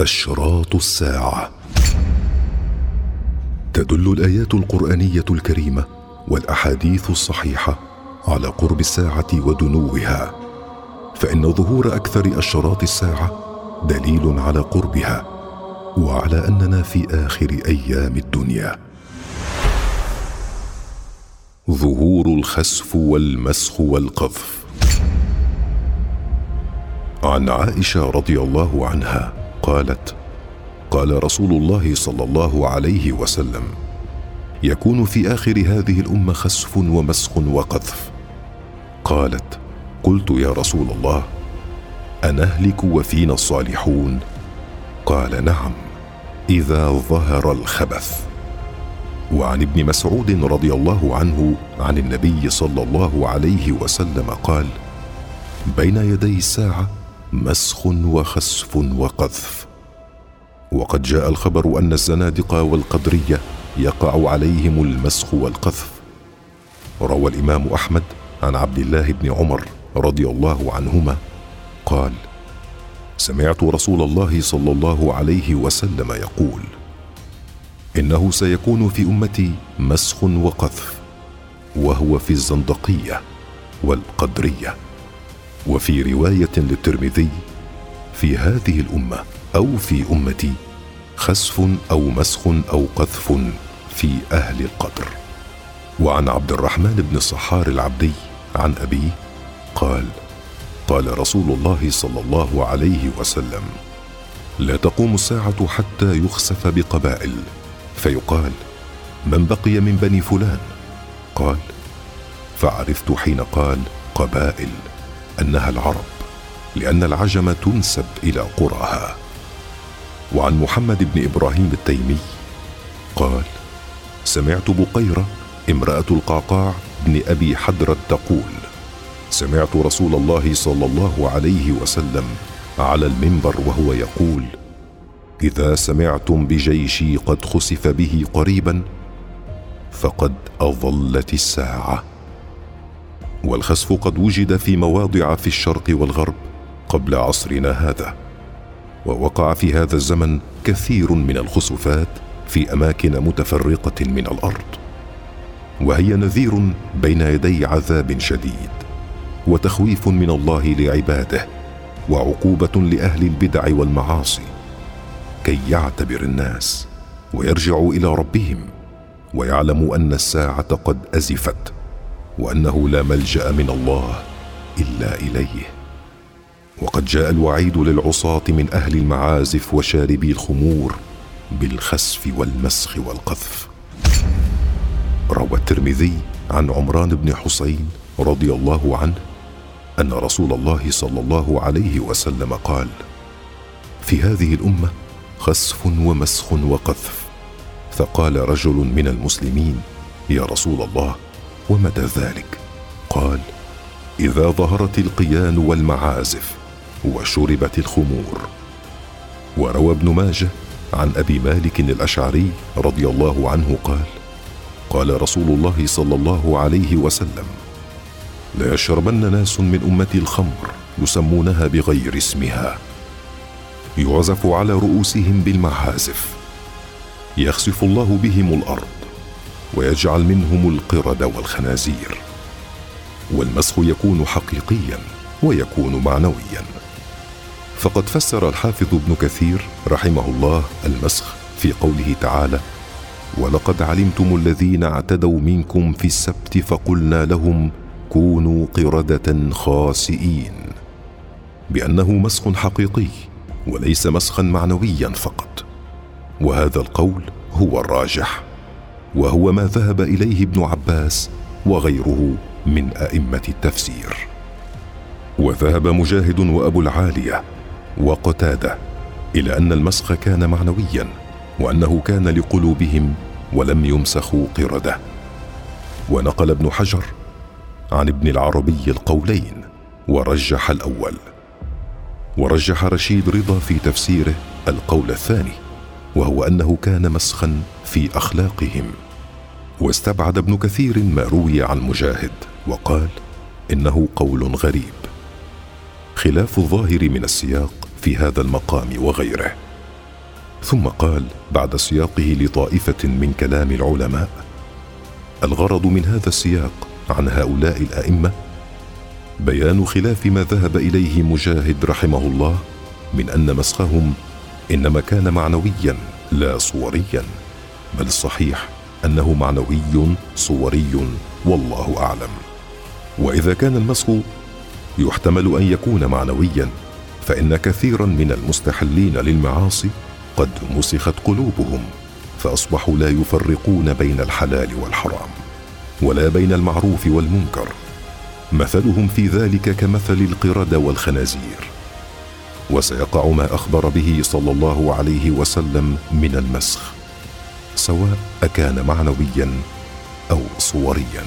اشراط الساعة. تدل الآيات القرآنية الكريمة والأحاديث الصحيحة على قرب الساعة ودنوها. فإن ظهور أكثر اشراط الساعة دليل على قربها وعلى أننا في آخر أيام الدنيا. ظهور الخسف والمسخ والقذف. عن عائشة رضي الله عنها قالت قال رسول الله صلى الله عليه وسلم يكون في آخر هذه الأمة خسف ومسخ وقذف. قالت قلت يا رسول الله أنهلك وفينا الصالحون؟ قال نعم إذا ظهر الخبث. وعن ابن مسعود رضي الله عنه عن النبي صلى الله عليه وسلم قال بين يدي الساعة مسخ وخسف وقذف. وقد جاء الخبر أن الزنادقة والقدرية يقع عليهم المسخ والقذف. روى الإمام أحمد عن عبد الله بن عمر رضي الله عنهما قال سمعت رسول الله صلى الله عليه وسلم يقول إنه سيكون في أمتي مسخ وقذف وهو في الزندقية والقدرية. وفي رواية للترمذي في هذه الأمة أو في أمتي خسف أو مسخ أو قذف في أهل القدر وعن عبد الرحمن بن صحار العبدي عن أبيه قال قال رسول الله صلى الله عليه وسلم لا تقوم الساعة حتى يخسف بقبائل. فيقال من بقي من بني فلان؟ قال فعرفت حين قال قبائل. أنها العرب لأن العجم تنسب إلى قرأها. وعن محمد بن إبراهيم التيمي قال سمعت بقيرة امرأة القعقاع بن أبي حدره تقول سمعت رسول الله صلى الله عليه وسلم على المنبر وهو يقول إذا سمعتم بجيشي قد خسف به قريبا فقد أظلت الساعة. والخسف قد وجد في مواضع في الشرق والغرب قبل عصرنا هذا ووقع في هذا الزمن كثير من الخسوفات في أماكن متفرقة من الأرض وهي نذير بين يدي عذاب شديد وتخويف من الله لعباده وعقوبة لأهل البدع والمعاصي كي يعتبر الناس ويرجعوا إلى ربهم ويعلموا أن الساعة قد أزفت. وأنه لا ملجأ من الله إلا إليه. وقد جاء الوعيد للعصاة من أهل المعازف وشاربي الخمور بالخسف والمسخ والقذف. روى الترمذي عن عمران بن حسين رضي الله عنه أن رسول الله صلى الله عليه وسلم قال في هذه الأمة خسف ومسخ وقذف. فقال رجل من المسلمين يا رسول الله ومتى ذلك؟ قال إذا ظهرت القيان والمعازف وشربت الخمور. وروى ابن ماجه عن أبي مالك الأشعري رضي الله عنه قال قال رسول الله صلى الله عليه وسلم لا يشربن ناس من امتي الخمر يسمونها بغير اسمها. يعزف على رؤوسهم بالمعازف. يخسف الله بهم الأرض. ويجعل منهم القرد والخنازير. والمسخ يكون حقيقيا ويكون معنويا. فقد فسر الحافظ ابن كثير رحمه الله المسخ في قوله تعالى ولقد علمتم الذين اعتدوا منكم في السبت فقلنا لهم كونوا قردة خاسئين. بأنه مسخ حقيقي وليس مسخا معنويا فقط. وهذا القول هو الراجح. وهو ما ذهب إليه ابن عباس وغيره من أئمة التفسير. وذهب مجاهد وأبو العالية وقتادة إلى أن المسخ كان معنويا وأنه كان لقلوبهم ولم يمسخوا قردة. ونقل ابن حجر عن ابن العربي القولين ورجح الأول. ورجح رشيد رضا في تفسيره القول الثاني. وهو أنه كان مسخا في أخلاقهم. واستبعد ابن كثير ما روي عن مجاهد وقال إنه قول غريب. خلاف الظاهر من السياق في هذا المقام وغيره. ثم قال بعد سياقه لطائفة من كلام العلماء الغرض من هذا السياق عن هؤلاء الأئمة بيان خلاف ما ذهب إليه مجاهد رحمه الله من أن مسخهم إنما كان معنويا لا صوريا. بل الصحيح أنه معنوي صوري والله أعلم. وإذا كان المسخ يحتمل أن يكون معنويا فإن كثيرا من المستحلين للمعاصي قد مسخت قلوبهم فأصبحوا لا يفرقون بين الحلال والحرام ولا بين المعروف والمنكر. مثلهم في ذلك كمثل القرد والخنازير. وسيقع ما أخبر به صلى الله عليه وسلم من المسخ سواء أكان معنويا أو صوريا.